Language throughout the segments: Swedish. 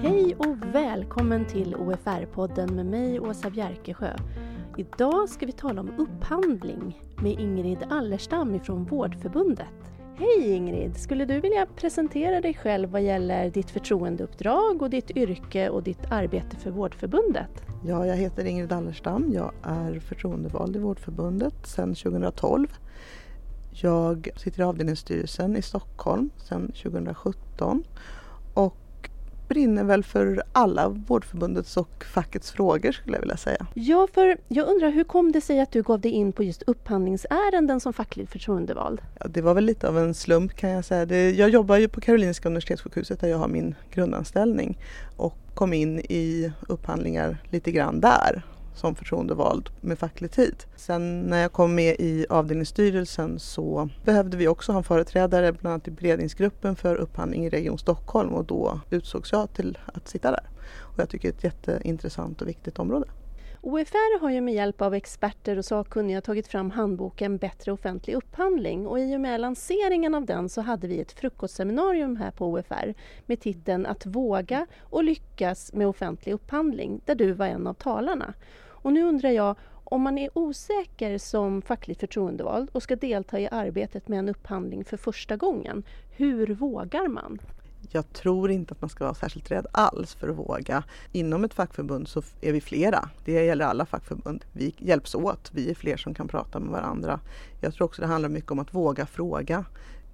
Hej och välkommen till OFR-podden med mig Åsa Bjerkesjö. Idag ska vi tala om upphandling med Ingrid Allerstam ifrån Vårdförbundet. Hej Ingrid! Skulle du vilja presentera dig själv vad gäller ditt förtroendeuppdrag och ditt yrke och ditt arbete för Vårdförbundet? Ja, jag heter Ingrid Allerstam. Jag är förtroendevald i Vårdförbundet sedan 2012. Jag sitter i avdelningsstyrelsen i Stockholm sedan 2017 och brinner väl för alla Vårdförbundets och fackets frågor skulle jag vilja säga. Ja, för jag undrar hur kom det sig att du gav dig in på just upphandlingsärenden som facklig förtroendevald? Ja, det var väl lite av en slump kan jag säga. Det, jag jobbar ju på Karolinska Universitetssjukhuset där jag har min grundanställning och kom in i upphandlingar lite grann där som förtroendevald med facklig tid. Sen när jag kom med i avdelningsstyrelsen så behövde vi också ha en företrädare bland annat i beredningsgruppen för upphandling i Region Stockholm och då utsågs jag till att sitta där. Och jag tycker det är ett jätteintressant och viktigt område. OFR har ju med hjälp av experter och sakkunniga tagit fram handboken Bättre offentlig upphandling och i och med lanseringen av den så hade vi ett frukostseminarium här på OFR med titeln Att våga och lyckas med offentlig upphandling där du var en av talarna. Och nu undrar jag, om man är osäker som fackligt förtroendevald och ska delta i arbetet med en upphandling för första gången, hur vågar man? Jag tror inte att man ska vara särskilt rädd alls för att våga. Inom ett fackförbund så är vi flera. Det gäller alla fackförbund. Vi hjälps åt. Vi är fler som kan prata med varandra. Jag tror också det handlar mycket om att våga fråga.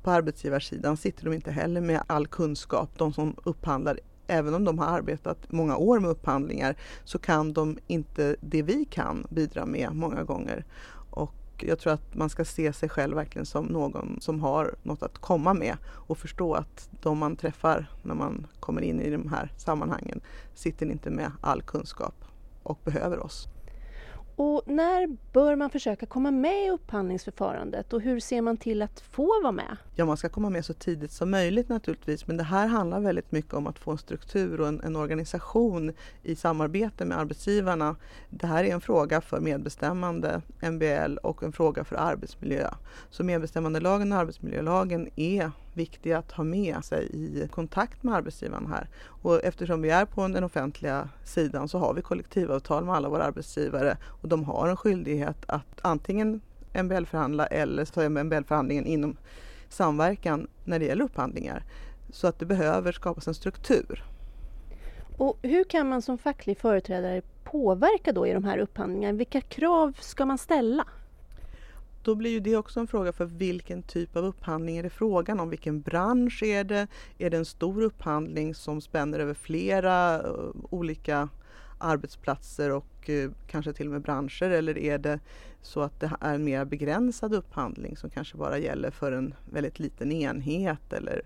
På arbetsgivarsidan sitter de inte heller med all kunskap. De som upphandlar även om de har arbetat många år med upphandlingar så kan de inte det vi kan bidra med många gånger. Och jag tror att man ska se sig själv verkligen som någon som har något att komma med och förstå att de man träffar när man kommer in i de här sammanhangen sitter inte med all kunskap och behöver oss. Och när bör man försöka komma med i upphandlingsförfarandet och hur ser man till att få vara med? Ja, man ska komma med så tidigt som möjligt naturligtvis men det här handlar väldigt mycket om att få en struktur och en, en organisation i samarbete med arbetsgivarna. Det här är en fråga för medbestämmande, MBL och en fråga för arbetsmiljö. Så medbestämmandelagen och arbetsmiljölagen är viktiga att ha med sig i kontakt med arbetsgivaren här. Och eftersom vi är på den offentliga sidan så har vi kollektivavtal med alla våra arbetsgivare och de har en skyldighet att antingen MBL-förhandla eller så är MBL-förhandlingen inom samverkan när det gäller upphandlingar. Så att det behöver skapas en struktur. Och hur kan man som facklig företrädare påverka då i de här upphandlingarna? Vilka krav ska man ställa? Då blir ju det också en fråga för vilken typ av upphandling är det frågan om? Vilken bransch är det? Är det en stor upphandling som spänner över flera eh, olika arbetsplatser och eh, kanske till och med branscher eller är det så att det är en mer begränsad upphandling som kanske bara gäller för en väldigt liten enhet eller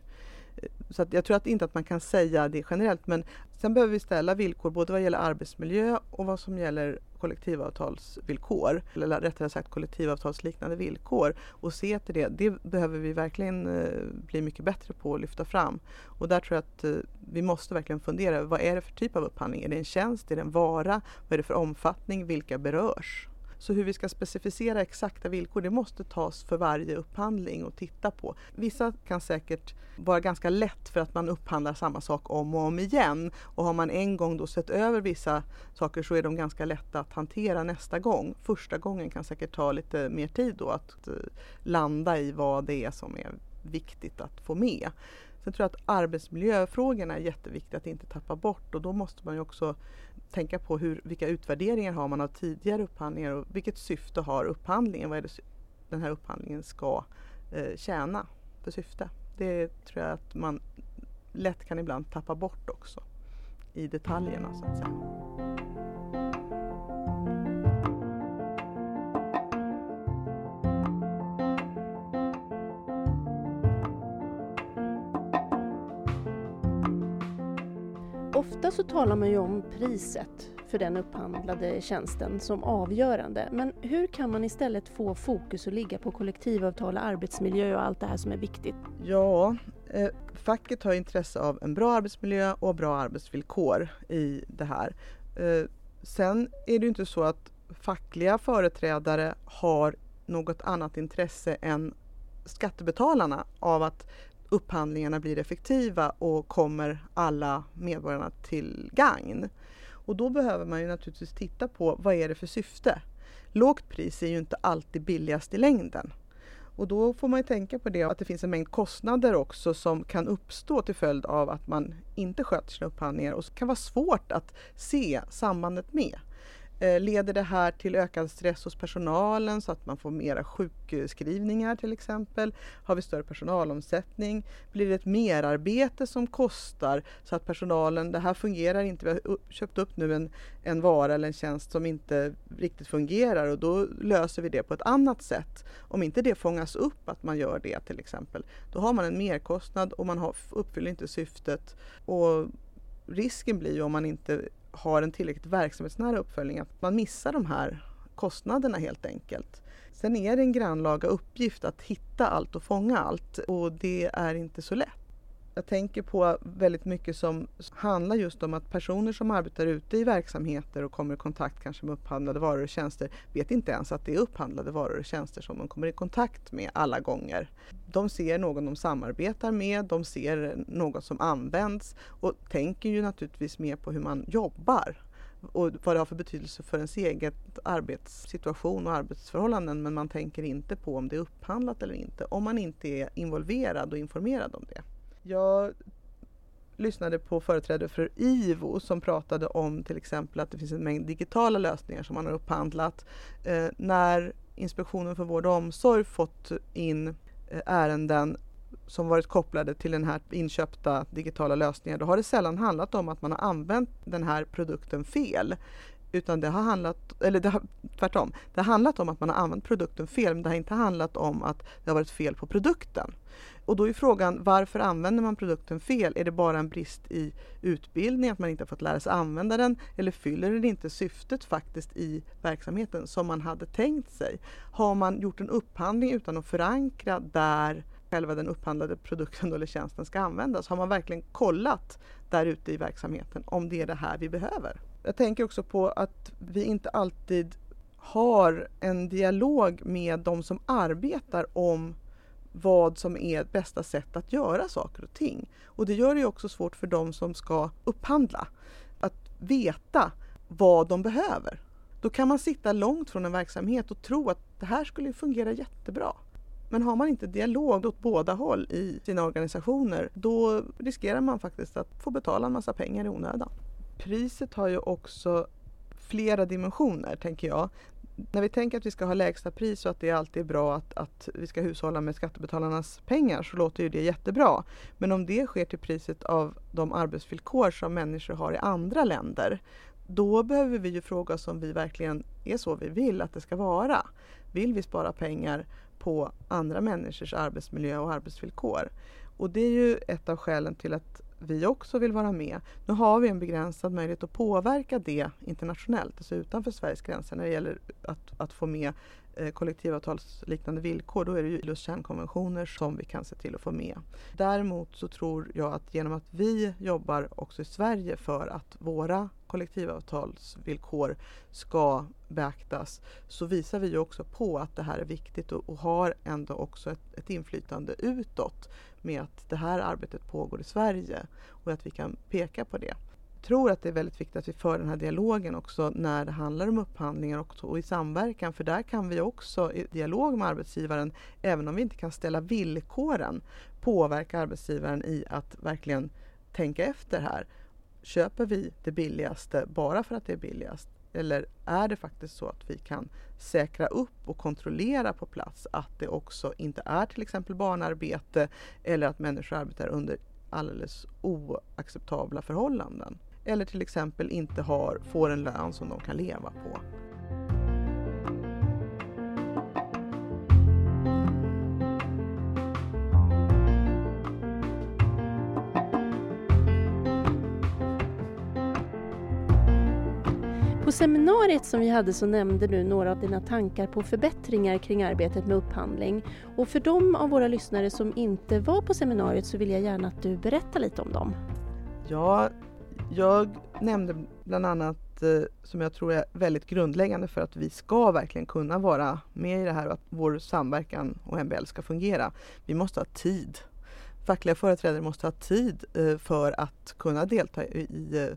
så jag tror att inte att man kan säga det generellt men sen behöver vi ställa villkor både vad gäller arbetsmiljö och vad som gäller kollektivavtalsvillkor eller rättare sagt kollektivavtalsliknande villkor och se till det. Det behöver vi verkligen eh, bli mycket bättre på att lyfta fram. Och där tror jag att eh, vi måste verkligen fundera vad är det för typ av upphandling? Är det en tjänst? Är det en vara? Vad är det för omfattning? Vilka berörs? Så hur vi ska specificera exakta villkor det måste tas för varje upphandling och titta på. Vissa kan säkert vara ganska lätt för att man upphandlar samma sak om och om igen. Och har man en gång då sett över vissa saker så är de ganska lätta att hantera nästa gång. Första gången kan säkert ta lite mer tid då att eh, landa i vad det är som är viktigt att få med. Sen tror jag att arbetsmiljöfrågorna är jätteviktiga att inte tappa bort och då måste man ju också tänka på hur, vilka utvärderingar har man av tidigare upphandlingar och vilket syfte har upphandlingen? Vad är det den här upphandlingen ska eh, tjäna för syfte? Det tror jag att man lätt kan ibland tappa bort också i detaljerna så att säga. Ofta så talar man ju om priset för den upphandlade tjänsten som avgörande. Men hur kan man istället få fokus att ligga på kollektivavtal, arbetsmiljö och allt det här som är viktigt? Ja, eh, facket har intresse av en bra arbetsmiljö och bra arbetsvillkor i det här. Eh, sen är det ju inte så att fackliga företrädare har något annat intresse än skattebetalarna av att upphandlingarna blir effektiva och kommer alla medborgarna till gagn. Och då behöver man ju naturligtvis titta på vad är det för syfte? Lågt pris är ju inte alltid billigast i längden. Och då får man ju tänka på det att det finns en mängd kostnader också som kan uppstå till följd av att man inte sköter sina upphandlingar och som kan vara svårt att se sambandet med. Eh, leder det här till ökad stress hos personalen så att man får mera sjukskrivningar till exempel? Har vi större personalomsättning? Blir det ett merarbete som kostar så att personalen, det här fungerar inte, vi har köpt upp nu en, en vara eller en tjänst som inte riktigt fungerar och då löser vi det på ett annat sätt. Om inte det fångas upp att man gör det till exempel, då har man en merkostnad och man har, uppfyller inte syftet. Och risken blir ju om man inte har en tillräckligt verksamhetsnära uppföljning att man missar de här kostnaderna helt enkelt. Sen är det en grannlaga uppgift att hitta allt och fånga allt och det är inte så lätt. Jag tänker på väldigt mycket som handlar just om att personer som arbetar ute i verksamheter och kommer i kontakt kanske med upphandlade varor och tjänster vet inte ens att det är upphandlade varor och tjänster som de kommer i kontakt med alla gånger. De ser någon de samarbetar med, de ser något som används och tänker ju naturligtvis mer på hur man jobbar och vad det har för betydelse för ens eget arbetssituation och arbetsförhållanden men man tänker inte på om det är upphandlat eller inte om man inte är involverad och informerad om det. Jag lyssnade på företrädare för IVO som pratade om till exempel att det finns en mängd digitala lösningar som man har upphandlat. Eh, när Inspektionen för vård och omsorg fått in eh, ärenden som varit kopplade till den här inköpta digitala lösningen, då har det sällan handlat om att man har använt den här produkten fel. Utan det har handlat, eller det har, tvärtom, det har handlat om att man har använt produkten fel, men det har inte handlat om att det har varit fel på produkten. Och då är frågan varför använder man produkten fel? Är det bara en brist i utbildning, att man inte har fått lära sig använda den? Eller fyller den inte syftet faktiskt i verksamheten som man hade tänkt sig? Har man gjort en upphandling utan att förankra där själva den upphandlade produkten eller tjänsten ska användas? Har man verkligen kollat där ute i verksamheten om det är det här vi behöver? Jag tänker också på att vi inte alltid har en dialog med de som arbetar om vad som är bästa sätt att göra saker och ting. Och det gör det också svårt för de som ska upphandla att veta vad de behöver. Då kan man sitta långt från en verksamhet och tro att det här skulle fungera jättebra. Men har man inte dialog åt båda håll i sina organisationer då riskerar man faktiskt att få betala en massa pengar i onödan. Priset har ju också flera dimensioner tänker jag när vi tänker att vi ska ha lägsta pris och att det alltid är bra att, att vi ska hushålla med skattebetalarnas pengar så låter ju det jättebra. Men om det sker till priset av de arbetsvillkor som människor har i andra länder då behöver vi ju fråga oss om vi verkligen är så vi vill att det ska vara. Vill vi spara pengar på andra människors arbetsmiljö och arbetsvillkor? Och det är ju ett av skälen till att vi också vill vara med. Nu har vi en begränsad möjlighet att påverka det internationellt, alltså utanför Sveriges gränser när det gäller att, att få med eh, kollektivavtalsliknande villkor. Då är det ju ILOs kärnkonventioner som vi kan se till att få med. Däremot så tror jag att genom att vi jobbar också i Sverige för att våra kollektivavtalsvillkor ska beaktas så visar vi också på att det här är viktigt och, och har ändå också ett, ett inflytande utåt med att det här arbetet pågår i Sverige och att vi kan peka på det. Jag tror att det är väldigt viktigt att vi för den här dialogen också när det handlar om upphandlingar och, och i samverkan för där kan vi också i dialog med arbetsgivaren, även om vi inte kan ställa villkoren, påverka arbetsgivaren i att verkligen tänka efter här. Köper vi det billigaste bara för att det är billigast? Eller är det faktiskt så att vi kan säkra upp och kontrollera på plats att det också inte är till exempel barnarbete eller att människor arbetar under alldeles oacceptabla förhållanden. Eller till exempel inte har, får en lön som de kan leva på. Seminariet som vi hade så nämnde du några av dina tankar på förbättringar kring arbetet med upphandling. Och för de av våra lyssnare som inte var på seminariet så vill jag gärna att du berättar lite om dem. Ja, jag nämnde bland annat eh, som jag tror är väldigt grundläggande för att vi ska verkligen kunna vara med i det här och att vår samverkan och MBL ska fungera. Vi måste ha tid fackliga företrädare måste ha tid eh, för att kunna delta i eh,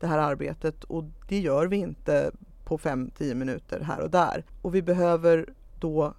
det här arbetet och det gör vi inte på 5-10 minuter här och där. Och vi behöver då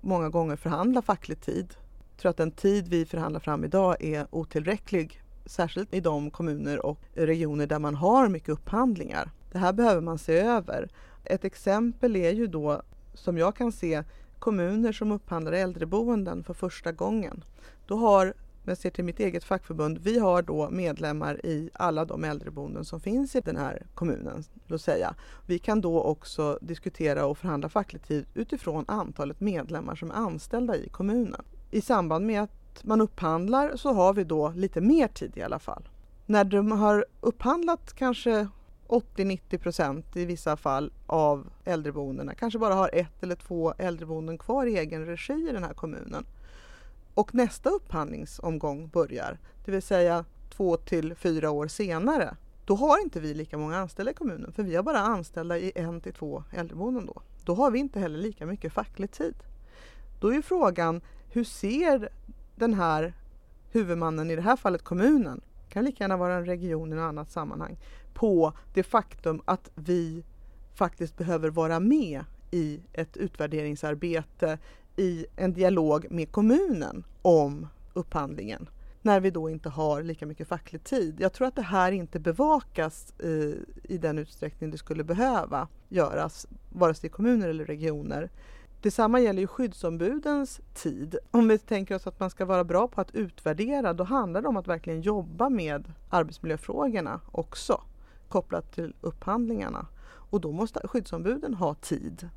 många gånger förhandla facklig tid. Jag tror att den tid vi förhandlar fram idag är otillräcklig, särskilt i de kommuner och regioner där man har mycket upphandlingar. Det här behöver man se över. Ett exempel är ju då, som jag kan se, kommuner som upphandlar äldreboenden för första gången. Då har jag ser till mitt eget fackförbund, vi har då medlemmar i alla de äldreboenden som finns i den här kommunen. Då säga. Vi kan då också diskutera och förhandla facklig tid utifrån antalet medlemmar som är anställda i kommunen. I samband med att man upphandlar så har vi då lite mer tid i alla fall. När de har upphandlat kanske 80-90 procent i vissa fall av äldreboendena, kanske bara har ett eller två äldreboenden kvar i egen regi i den här kommunen och nästa upphandlingsomgång börjar, det vill säga två till fyra år senare, då har inte vi lika många anställda i kommunen för vi har bara anställda i en till två äldreboenden då. Då har vi inte heller lika mycket facklig tid. Då är frågan, hur ser den här huvudmannen, i det här fallet kommunen, kan lika gärna vara en region i något annat sammanhang, på det faktum att vi faktiskt behöver vara med i ett utvärderingsarbete, i en dialog med kommunen om upphandlingen när vi då inte har lika mycket facklig tid. Jag tror att det här inte bevakas i, i den utsträckning det skulle behöva göras, vare sig i kommuner eller regioner. Detsamma gäller ju skyddsombudens tid. Om vi tänker oss att man ska vara bra på att utvärdera, då handlar det om att verkligen jobba med arbetsmiljöfrågorna också, kopplat till upphandlingarna. Och då måste skyddsombuden ha tid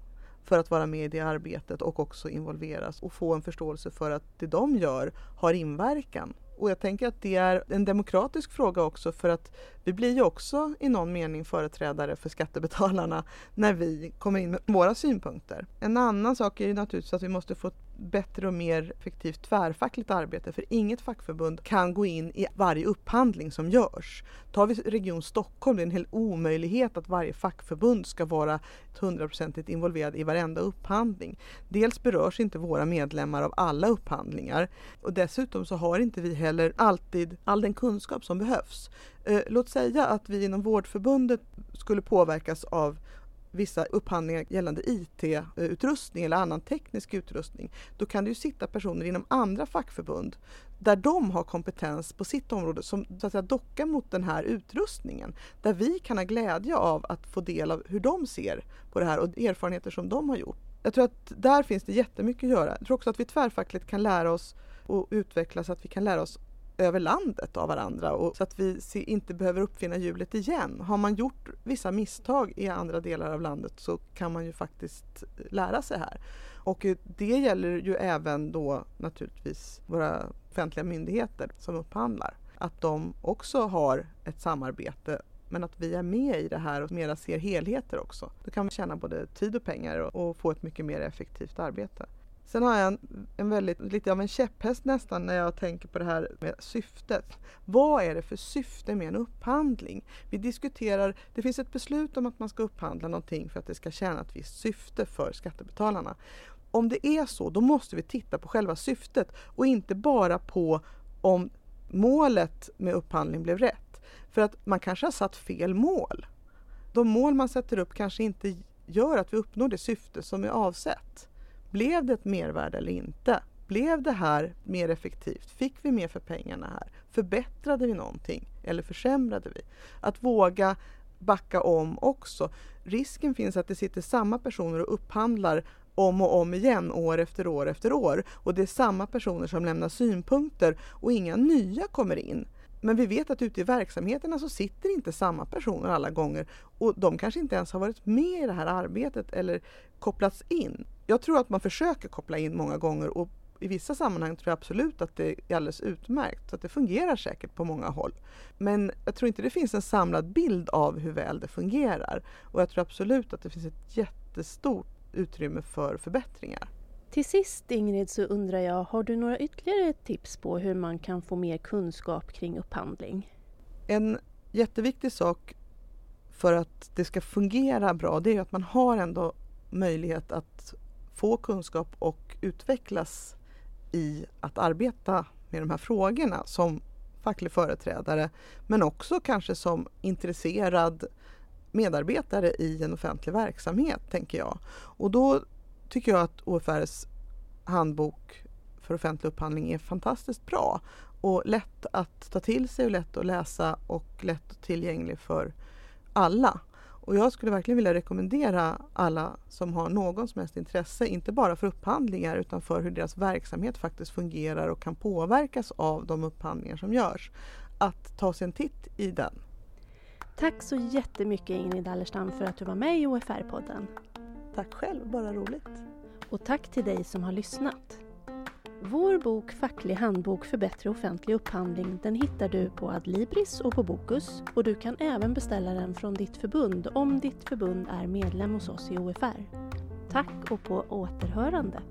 för att vara med i det arbetet och också involveras och få en förståelse för att det de gör har inverkan. Och jag tänker att det är en demokratisk fråga också för att vi blir ju också i någon mening företrädare för skattebetalarna när vi kommer in med våra synpunkter. En annan sak är ju naturligtvis att vi måste få bättre och mer effektivt tvärfackligt arbete för inget fackförbund kan gå in i varje upphandling som görs. Tar vi Region Stockholm, det är en hel omöjlighet att varje fackförbund ska vara hundraprocentigt involverad i varenda upphandling. Dels berörs inte våra medlemmar av alla upphandlingar och dessutom så har inte vi heller alltid all den kunskap som behövs. Eh, låt säga att vi inom Vårdförbundet skulle påverkas av vissa upphandlingar gällande IT-utrustning eller annan teknisk utrustning, då kan det ju sitta personer inom andra fackförbund där de har kompetens på sitt område som så att säga, dockar mot den här utrustningen. Där vi kan ha glädje av att få del av hur de ser på det här och erfarenheter som de har gjort. Jag tror att där finns det jättemycket att göra. Jag tror också att vi tvärfackligt kan lära oss och utveckla så att vi kan lära oss över landet av varandra och så att vi inte behöver uppfinna hjulet igen. Har man gjort vissa misstag i andra delar av landet så kan man ju faktiskt eh, lära sig här. Och eh, det gäller ju även då naturligtvis våra offentliga myndigheter som upphandlar. Att de också har ett samarbete men att vi är med i det här och mera ser helheter också. Då kan vi tjäna både tid och pengar och, och få ett mycket mer effektivt arbete. Sen har jag en, en väldigt, lite av en käpphäst nästan när jag tänker på det här med syftet. Vad är det för syfte med en upphandling? Vi diskuterar, det finns ett beslut om att man ska upphandla någonting för att det ska tjäna ett visst syfte för skattebetalarna. Om det är så, då måste vi titta på själva syftet och inte bara på om målet med upphandling blev rätt. För att man kanske har satt fel mål. De mål man sätter upp kanske inte gör att vi uppnår det syfte som är avsett. Blev det ett mervärde eller inte? Blev det här mer effektivt? Fick vi mer för pengarna här? Förbättrade vi någonting eller försämrade vi? Att våga backa om också. Risken finns att det sitter samma personer och upphandlar om och om igen år efter år efter år och det är samma personer som lämnar synpunkter och inga nya kommer in. Men vi vet att ute i verksamheterna så sitter inte samma personer alla gånger och de kanske inte ens har varit med i det här arbetet eller kopplats in. Jag tror att man försöker koppla in många gånger och i vissa sammanhang tror jag absolut att det är alldeles utmärkt. Så att det fungerar säkert på många håll. Men jag tror inte det finns en samlad bild av hur väl det fungerar. Och jag tror absolut att det finns ett jättestort utrymme för förbättringar. Till sist Ingrid så undrar jag, har du några ytterligare tips på hur man kan få mer kunskap kring upphandling? En jätteviktig sak för att det ska fungera bra det är att man har ändå möjlighet att få kunskap och utvecklas i att arbeta med de här frågorna som facklig företrädare men också kanske som intresserad medarbetare i en offentlig verksamhet, tänker jag. Och då tycker jag att OFRs handbok för offentlig upphandling är fantastiskt bra och lätt att ta till sig och lätt att läsa och lätt tillgänglig för alla. Och jag skulle verkligen vilja rekommendera alla som har någon som helst intresse, inte bara för upphandlingar utan för hur deras verksamhet faktiskt fungerar och kan påverkas av de upphandlingar som görs, att ta sig en titt i den. Tack så jättemycket Ingrid Allerstam för att du var med i OFR-podden. Tack själv, bara roligt. Och tack till dig som har lyssnat. Vår bok Facklig handbok för bättre offentlig upphandling den hittar du på Adlibris och på Bokus och du kan även beställa den från ditt förbund om ditt förbund är medlem hos oss i OFR. Tack och på återhörande!